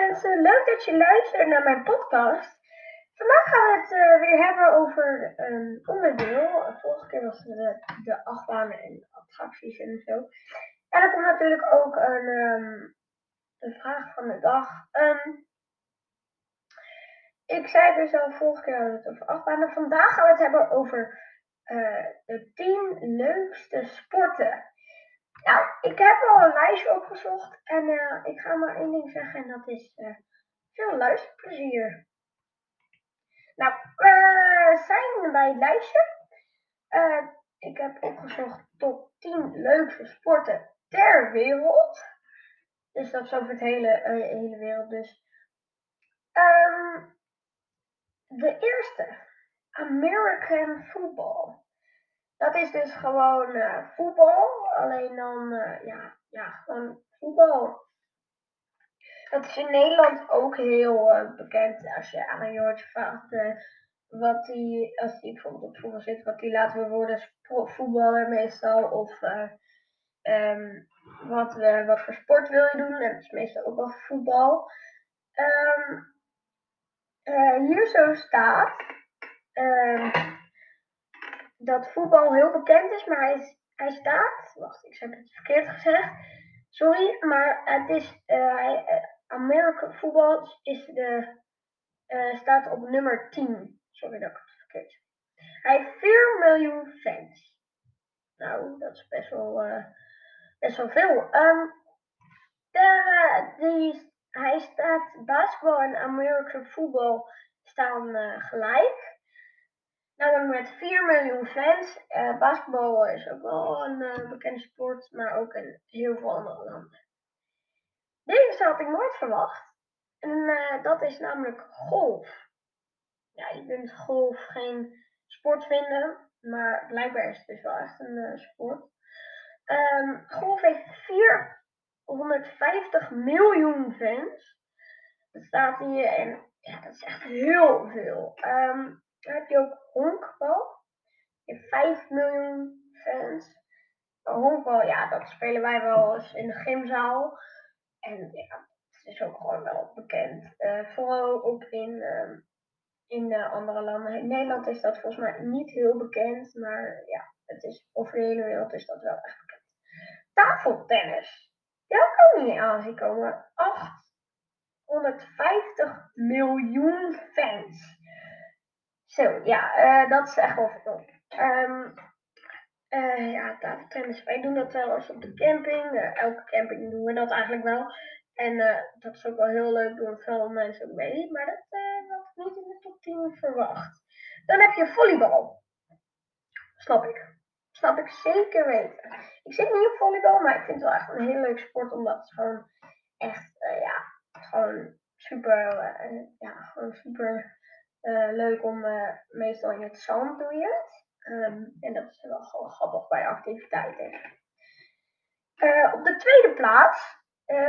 mensen, leuk dat je luistert naar mijn podcast. Vandaag gaan we het uh, weer hebben over een onderdeel. Vorige keer was het de, de achtbanen en attracties en zo. En er komt natuurlijk ook een, een vraag van de dag. Um, ik zei dus al vorige keer hadden we het over achtbanen. Vandaag gaan we het hebben over de 10 leukste sporten. Nou, ik heb al een lijstje opgezocht en uh, ik ga maar één ding zeggen en dat is uh, veel luisterplezier. Nou, we zijn bij het lijstje. Ik heb opgezocht tot 10 leukste sporten ter wereld. Dus dat is over het hele, hele wereld dus. Um, de eerste, American football. Dat is dus gewoon uh, voetbal, alleen dan, uh, ja, ja, gewoon voetbal. Dat is in Nederland ook heel uh, bekend. Als je aan een jongetje vraagt wat die, als die bijvoorbeeld op voetbal zit, wat die laten we worden voetballer meestal. Of um, wat, wat voor sport wil je doen. En dat is meestal ook wel voetbal. Um, hier zo staat. Um, dat voetbal heel bekend is, maar hij, hij staat. Wacht, ik heb het verkeerd gezegd. Sorry, maar het is. Uh, American voetbal is de, uh, staat op nummer 10. Sorry dat ik het verkeerd zeg. Hij heeft 4 miljoen fans. Nou, dat is best wel, best wel veel. Um, die, hij staat basketbal en American voetbal staan gelijk. Nou, met 4 miljoen fans. Uh, basketbal is ook wel een uh, bekende sport, maar ook in heel veel andere landen. Deze had ik nooit verwacht. En uh, dat is namelijk golf. Ja, je kunt golf geen sport vinden, maar blijkbaar is het dus wel echt een sport. Um, golf heeft 450 miljoen fans. Dat staat hier en ja, dat is echt heel veel. Um, dan heb je ook honkbal. Je hebt 5 miljoen fans. Honkbal, ja, dat spelen wij wel eens in de gymzaal. En ja, het is ook gewoon wel bekend. Uh, vooral ook in, uh, in uh, andere landen. In Nederland is dat volgens mij niet heel bekend. Maar ja, het is, over de hele wereld is dat wel echt bekend. Tafeltennis. Ik ook niet aan komen. 850 miljoen fans. Zo, ja, uh, dat is echt wel veel. Um, uh, ja, tafeltennis. Wij doen dat wel eens op de camping. Uh, elke camping doen we dat eigenlijk wel. En dat is ook wel heel leuk, doen veel mensen ook mee. Maar dat had ik niet in de top 10 verwacht. Dan heb je volleybal. Snap ik. Snap ik zeker weten. Ik zit niet op volleybal, maar ik vind het wel echt een heel leuk sport. Omdat het gewoon echt, ja, gewoon super, ja, gewoon super leuk om, uh, meestal in het zand doe je het. Um, en dat is wel gewoon grappig bij activiteiten. Uh, op de tweede plaats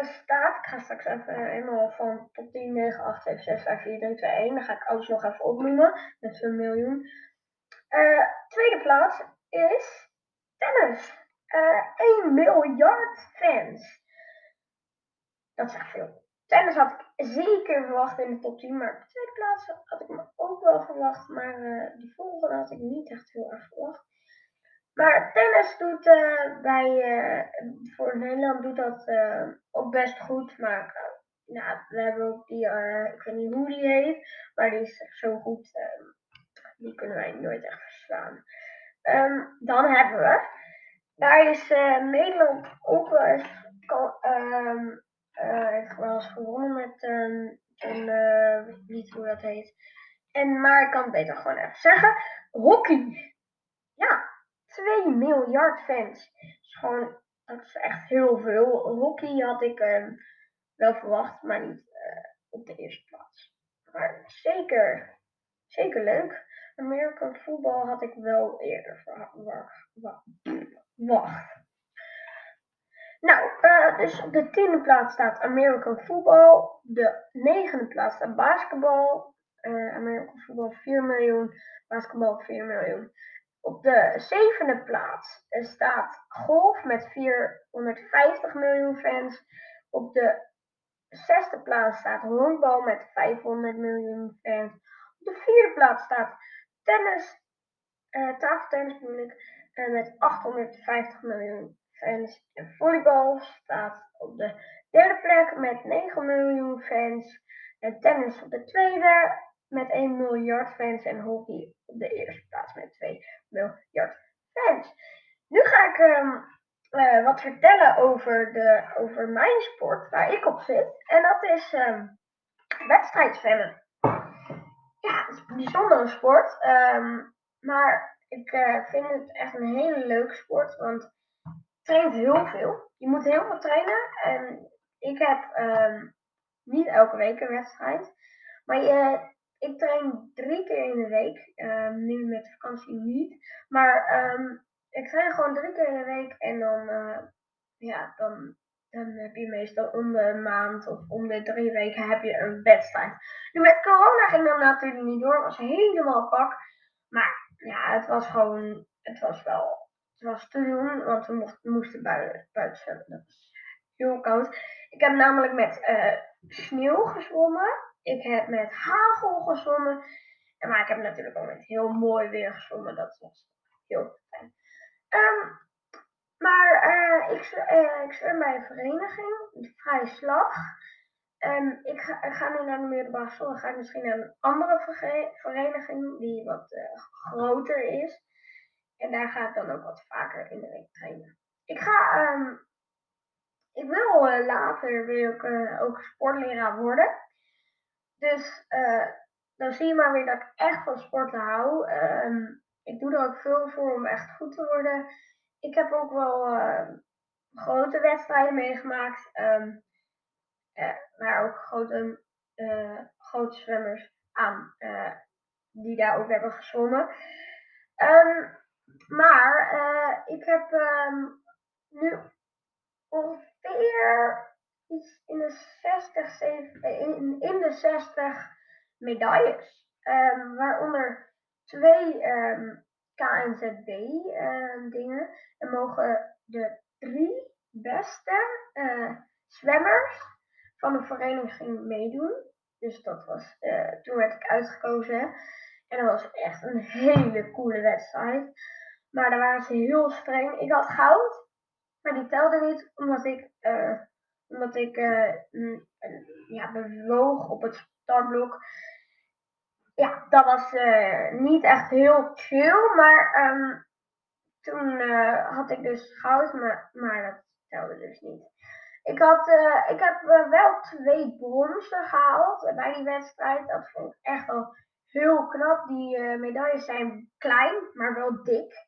staat, ik ga straks even helemaal van tot 10, 9, 8, 7, 6, 5, 4, 3, 2, 1. Dan ga ik alles nog even opnoemen. Met zo'n miljoen. tweede plaats is tennis. 1 miljard fans. Dat echt veel. Tennis had ik zeker verwacht in de top 10, maar op de tweede plaats had ik me ook wel verwacht, maar uh, de volgende had ik niet echt heel erg verwacht. Maar tennis doet uh, bij, uh, voor Nederland doet dat ook best goed, maar nou, we hebben ook die, ik weet niet hoe die heet, maar die is zo goed, die kunnen wij nooit echt verslaan. Um, dan hebben we, daar is Nederland ook wel eens, um, uh, wel eens gewonnen met een, uh, niet hoe dat heet. En, maar ik kan het beter gewoon even zeggen. Hockey. Ja, 2 miljard fans. is gewoon, dat is echt heel veel. Hockey had ik um, wel verwacht, maar niet uh, op de eerste plaats. Maar zeker, zeker leuk. American voetbal had ik wel eerder verwacht. Nou, uh, dus op de tiende plaats staat American Football. De negende plaats staat basketbal. Uh, American Football 4 miljoen. Basketbal 4 miljoen. Op de zevende plaats staat golf met 450 miljoen fans. Op de zesde plaats staat honkbal met 500 miljoen fans. Op de vierde plaats staat tennis, uh, tafeltennis bedoel ik, uh, met 850 miljoen fans. En volleybal staat op de derde plek met 9 miljoen fans. En tennis op de tweede met 1 miljard fans. En hockey op de eerste plaats met 2 miljard fans. Nu ga ik um, uh, wat vertellen over, de, over mijn sport waar ik op zit. En dat is um. Ja, het is een bijzondere sport. Um, maar ik uh, vind het echt een hele leuke sport. Want traint heel veel. Je moet heel veel trainen. En ik heb um, niet elke week een wedstrijd. Maar je, ik train drie keer in de week. Um, nu met vakantie niet. Maar um, ik train gewoon drie keer in de week. En dan, uh, ja, dan, dan heb je meestal om de maand of om de drie weken heb je een wedstrijd. Nu met corona ging dat natuurlijk niet door. Het was helemaal pak. Maar ja, het was gewoon, het was wel, was te doen. Want we moesten buiten, zwemmen. Dat was heel koud. Ik heb namelijk met uh, sneeuw gezwommen. Ik heb met hagel gezwommen. Maar ik heb natuurlijk ook met heel mooi weer gezwommen. Dat was heel fijn. Um, maar uh, ik, uh, bij een vereniging, de Vrije Slag. En ik ga, nu naar de middelbare school. Ga ik misschien naar een andere vereniging die wat groter is. En daar ga ik dan ook wat vaker in de week trainen. Ik ga um, ik wil uh, later wil ik uh, ook sportleraar worden. Dus uh, dan zie je maar weer dat ik echt van sporten hou. Um, ik doe er ook veel voor om echt goed te worden. Ik heb ook wel grote wedstrijden meegemaakt. Um, waar ook grote, grote zwemmers aan die daar ook hebben gezwommen. Maar ik heb nu ongeveer iets in de 60, 70, in, in de 60 medailles. Um, waaronder twee um, KNZB dingen. En mogen de drie beste uh, zwemmers van de vereniging meedoen. Dus dat was, uh, toen werd ik uitgekozen. En dat was echt een hele coole wedstrijd. Maar daar waren ze heel streng. Ik had goud. Maar die telde niet omdat ik, uh, omdat ik uh, ja, bewoog op het startblok. Ja, dat was niet echt heel chill. Maar um, toen had ik dus goud, maar, maar dat telde dus niet. Ik, had, ik heb wel twee bronzen gehaald bij die wedstrijd. Dat vond ik echt wel heel knap. Die medailles zijn klein, maar wel dik.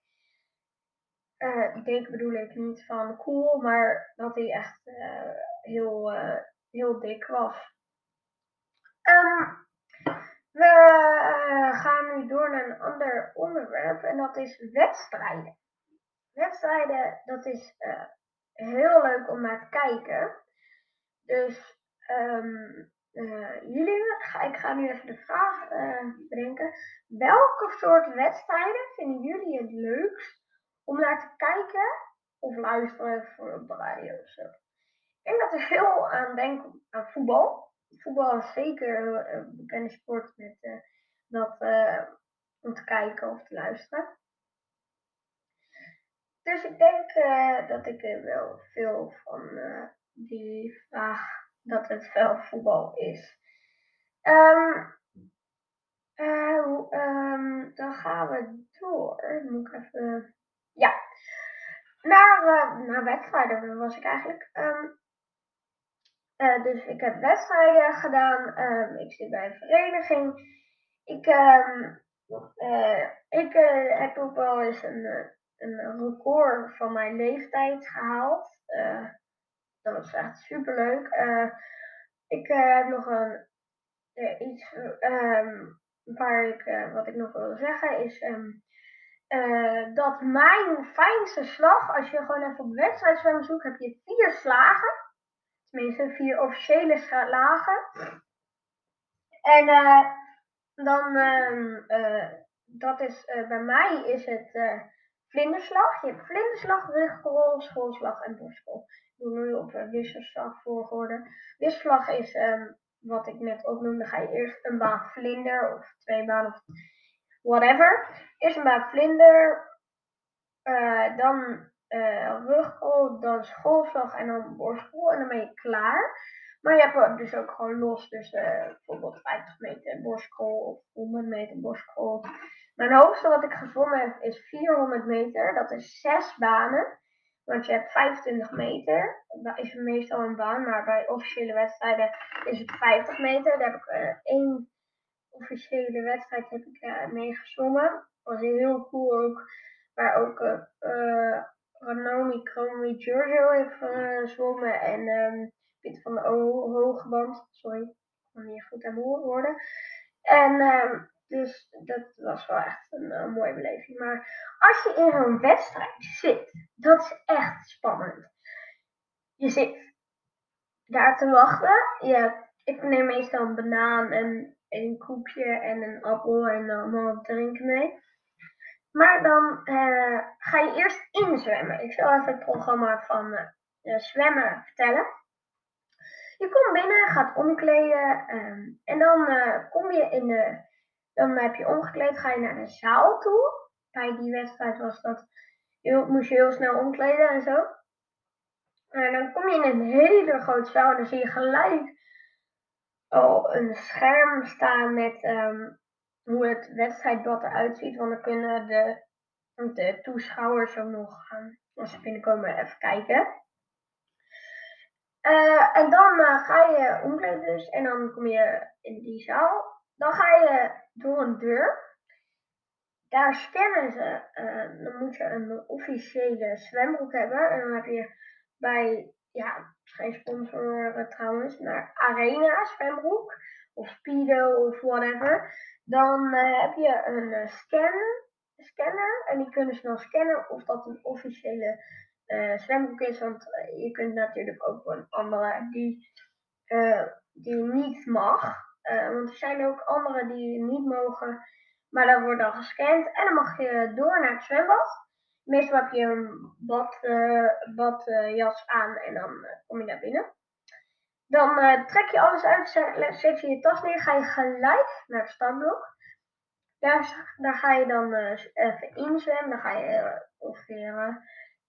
Uh, dik bedoel ik niet van cool, maar dat hij echt uh, heel, uh, heel dik was. Um, we gaan nu door naar een ander onderwerp en dat is wedstrijden. Wedstrijden, dat is heel leuk om naar te kijken. Dus um, jullie, ik ga nu even de vraag bedenken. Welke soort wedstrijden vinden jullie het leukst om naar te kijken of luisteren voor op de radio of zo. Ik denk dat er veel aan denken aan voetbal. Voetbal is zeker een bekende sport met uh, dat uh, om te kijken of te luisteren. Dus ik denk uh, dat ik wel veel van die vraag dat het wel voetbal is. Um, um, dan gaan we door. Moet even ja, naar, uh, naar wedstrijden was ik eigenlijk. Um, uh, dus ik heb wedstrijden gedaan. Um, ik zit bij een vereniging. Ik, um, uh, ik heb ook wel eens een, een record van mijn leeftijd gehaald. dat was echt super leuk. ik heb nog een, iets waar ik, wat ik nog wil zeggen is. Uh, dat mijn fijnste slag, als je gewoon even op wedstrijdzwemmen zoekt, heb je vier slagen. Tenminste, vier officiële slagen. En uh, dan, uh, dat is, bij mij is het vlinderslag. Je hebt vlinderslag, ruggerol, schoolslag en borstcrawl. doe nu op wisselslag volgorde. Wisselslag is um, wat ik net ook noemde. Ga je eerst een baan vlinder of twee baan of whatever. Eerst een baan vlinder. Uh, dan uh, rugcrawl, dan schoolslag en dan borstcrawl. En dan ben je klaar. Maar je hebt dus ook gewoon los. Dus uh, bijvoorbeeld 50 meter borstcrawl of 100 meter borstcrawl. Mijn hoogste wat ik gevonden heb is 400 meter. Dat is zes banen. Want je hebt 25 meter. Dat is meestal een baan. Maar bij officiële wedstrijden is het 50 meter. Daar heb ik uh, één officiële wedstrijd heb ik, uh, mee gezwommen. Dat was heel cool ook. Waar ook uh, Ranomi Kromi Giorgio heeft gezwommen. En um, van de o Hogeband. Sorry, ik kan niet goed aan worden. En um, dus dat was wel echt een, een mooie beleving. Maar als je in zo'n wedstrijd zit, dat is echt spannend. Je zit daar te wachten. Je, ik neem meestal een banaan en een koekje en een appel en allemaal drinken mee. Maar dan uh, ga je eerst inzwemmen. Ik zal even het programma van uh, zwemmen vertellen. Je komt binnen, gaat omkleden um, en dan kom je in de dan heb je omgekleed, ga je naar de zaal toe. Bij die wedstrijd was dat, je, moest je heel snel omkleden en zo. En dan kom je in een hele grote zaal en dan zie je gelijk al een scherm staan met um, hoe het wedstrijdblad eruit ziet. Want dan kunnen de, toeschouwers ook nog gaan, als ze binnenkomen, even kijken. Uh, en dan uh, ga je omkleden dus en dan kom je in die zaal. Dan ga je door een deur. Daar scannen ze. Uh, dan moet je een officiële zwembroek hebben. En dan heb je bij, ja, geen sponsor trouwens, maar Arena zwembroek. Of Speedo of whatever. Dan uh, heb je een uh, scan, scanner. En die kunnen ze dan scannen of dat een officiële zwembroek is. Want je kunt natuurlijk ook een andere die, die niet mag. Want er zijn ook andere die niet mogen. Maar dat wordt dan gescand. En dan mag je door naar het zwembad. Meestal heb je een uh, badjas aan en dan eh, kom je naar binnen. Dan trek je alles uit, zet je je tas neer, ga je gelijk naar het startblok. Daar, daar ga je dan even inzwemmen. Dan ga je ongeveer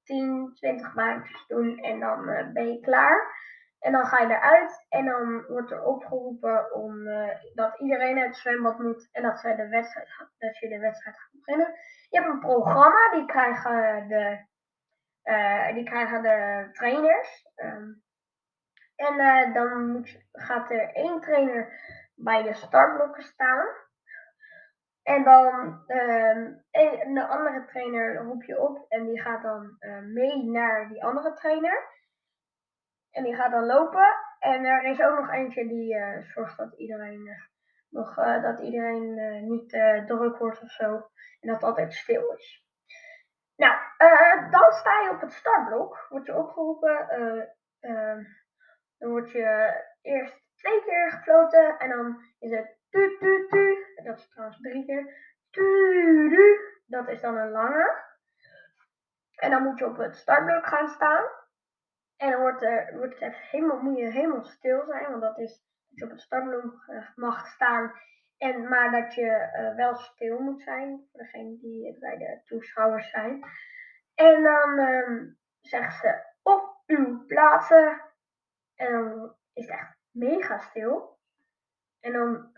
10, 20 baantjes doen en dan ben je klaar. En dan ga je eruit en dan wordt er opgeroepen om, uh, dat iedereen het zwembad moet en dat, zij de wedstrijd, dat je de wedstrijd gaat beginnen. Je hebt een programma, die krijgen de, uh, die krijgen de trainers. Um, en uh, dan moet, gaat er één trainer bij de startblokken staan. En dan een, de andere trainer roep je op en die gaat dan mee naar die andere trainer. En die gaat dan lopen. En er is ook nog eentje die uh, zorgt dat iedereen, uh, nog, uh, dat iedereen niet druk wordt of zo. En dat het altijd stil is. Nou, dan sta je op het startblok. Word je opgeroepen. Ehm, dan word je eerst twee keer gefloten. En dan is het tu tu tu. Dat is trouwens drie keer. Tu tu. Dat is dan een lange. En dan moet je op het startblok gaan staan. En dan wordt, er, wordt het even helemaal, moet je helemaal stil zijn, want dat is dat je op het startblok uh, mag staan. En, maar dat je uh, wel stil moet zijn, voor degene die bij de toeschouwers zijn. En dan um, zeggen ze op uw plaatsen. En dan is het echt mega stil. En dan,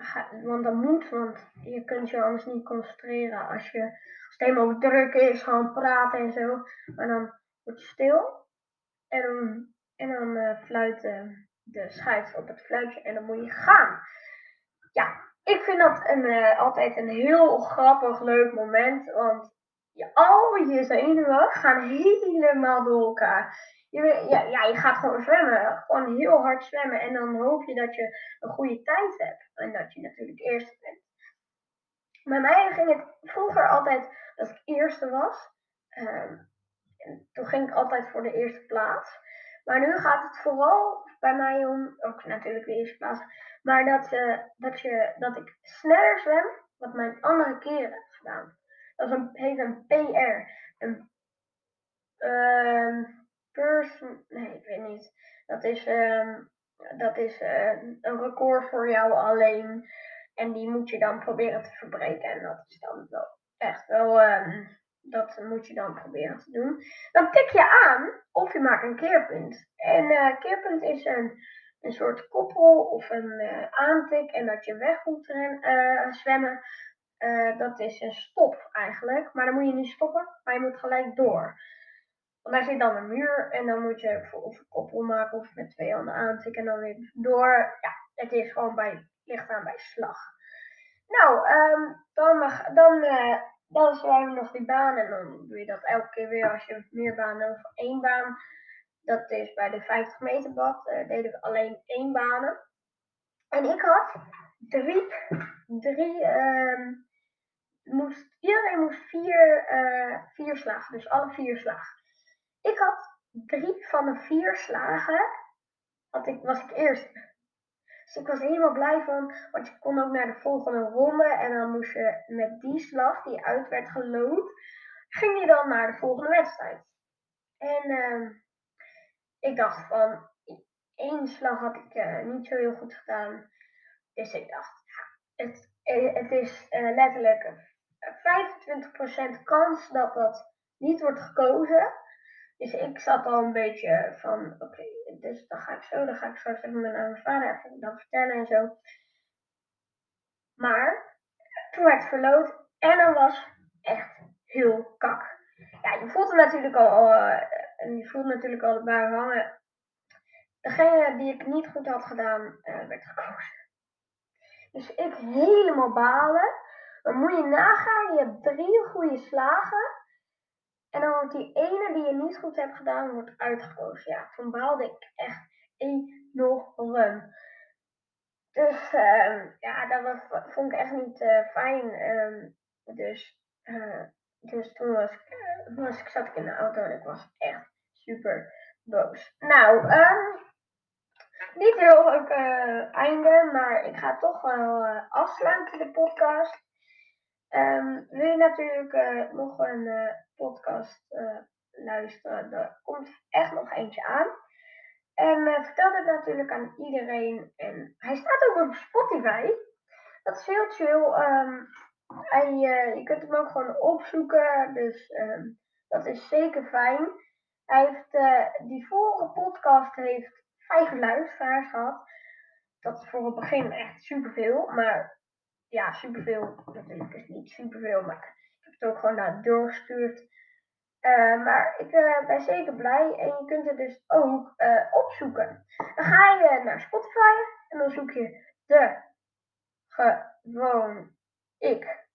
want dat moet, want je kunt je anders niet concentreren als, je, als het helemaal druk is, gewoon praten en zo. Maar dan wordt je stil. En dan, en dan uh, fluiten de scheids op het fluitje en dan moet je gaan. Ja, ik vind dat een, uh, altijd een heel grappig, leuk moment. Want je, al je zenuwen gaan helemaal door elkaar. Je, ja, ja, je gaat gewoon zwemmen. Gewoon heel hard zwemmen. En dan hoop je dat je een goede tijd hebt. En dat je natuurlijk eerste bent. Bij mij ging het vroeger altijd dat ik eerste was. Toen ging ik altijd voor de eerste plaats. Maar nu gaat het vooral bij mij om, ook natuurlijk de eerste plaats, maar dat, uh, dat, je, dat ik sneller zwem wat mijn andere keren heb gedaan. Dat is een, heet een PR. Een, uh, person, nee, ik weet niet. Dat is, ehm, dat is eh, een record voor jou alleen. En die moet je dan proberen te verbreken. En dat is dan wel echt wel, ehm, dat moet je dan proberen te doen. Dan tik je aan of je maakt een keerpunt. En uh, keerpunt is een, een soort koppel of een uh, aantik. En dat je weg moet ren, zwemmen. dat is een stop eigenlijk. Maar dan moet je niet stoppen, maar je moet gelijk door. Want daar zit dan een muur en dan moet je of een koppel maken of met twee handen aantikken en dan weer door. Ja, het is gewoon bij, ligt aan bij slag. Nou, um, dan, dan, dan we nog die baan en dan doe je dat elke keer weer als je meer banen of één baan. Dat is bij de 50 meter bad, uh, deden we alleen één banen. En ik had drie, drie um, moest, iedereen moest vier, uh, vier slagen, dus alle vier slagen. Ik had drie van de vier slagen, had ik, was ik eerst. Dus ik was helemaal blij van, want je kon ook naar de volgende ronde en dan moest je met die slag die uit werd gelood, ging je dan naar de volgende wedstrijd. En uh, ik dacht van, één slag had ik uh, niet zo heel goed gedaan. Dus ik dacht, het, eh, het is uh, letterlijk 25% kans dat dat niet wordt gekozen. Dus ik zat al een beetje van, oké, dus dan ga ik zo, dan ga ik straks even met mijn vader even dat vertellen en zo. Maar toen werd het verloot en dan was echt heel kak. Ja, je voelt natuurlijk al, uh, je voelt natuurlijk al de bui hangen. Degene die ik niet goed had gedaan, uh, werd gekozen. Dus ik helemaal balen. Dan moet je nagaan, je hebt drie goede slagen. En dan wordt die ene die je niet goed hebt gedaan, wordt uitgekozen. Ja, toen baalde ik echt enorm. Dus uh, ja, dat was, vond ik echt niet uh, fijn. Um, dus, uh, dus toen was ik, uh, was zat ik in de auto en ik was echt super boos. Nou, um, niet heel leuk einde, maar ik ga toch wel afsluiten de podcast. Um, wil je natuurlijk uh, nog een uh, podcast uh, luisteren? Er komt echt nog eentje aan. En vertel dit natuurlijk aan iedereen. En hij staat ook op Spotify. Dat is heel chill. Um, hij, je kunt hem ook gewoon opzoeken. Dus um, dat is zeker fijn. Hij heeft, die vorige podcast heeft vijf luisteraars gehad. Dat is voor het begin echt superveel. Maar ja, superveel. Natuurlijk is niet superveel, maar ik heb het ook gewoon naar doorgestuurd. Uh, maar ik uh, ben zeker blij en je kunt het dus ook uh, opzoeken. Dan ga je naar Spotify en dan zoek je de gewoon ik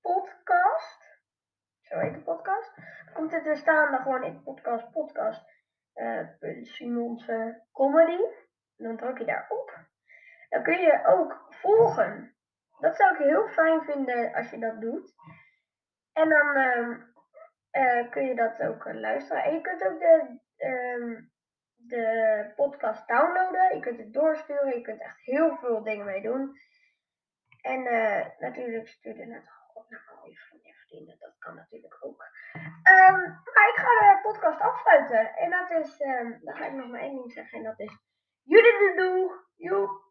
podcast. Zo heet de podcast. Dan komt het er staan dan gewoon ik podcast podcast. Simonse comedy. Dan druk je daarop. Dan kun je ook volgen dat zou ik heel fijn vinden als je dat doet. En dan uh, kun je dat ook uh, luisteren. En je kunt ook de, uh, de podcast downloaden. Je kunt het doorsturen. Je kunt echt heel veel dingen mee doen. En eh, natuurlijk sturen het gewoon naar al je vrienden. Dat kan natuurlijk ook. Um, maar ik ga de podcast afsluiten. En dat is, dan ga ik nog maar één ding zeggen. En dat is, jullie doen, doe.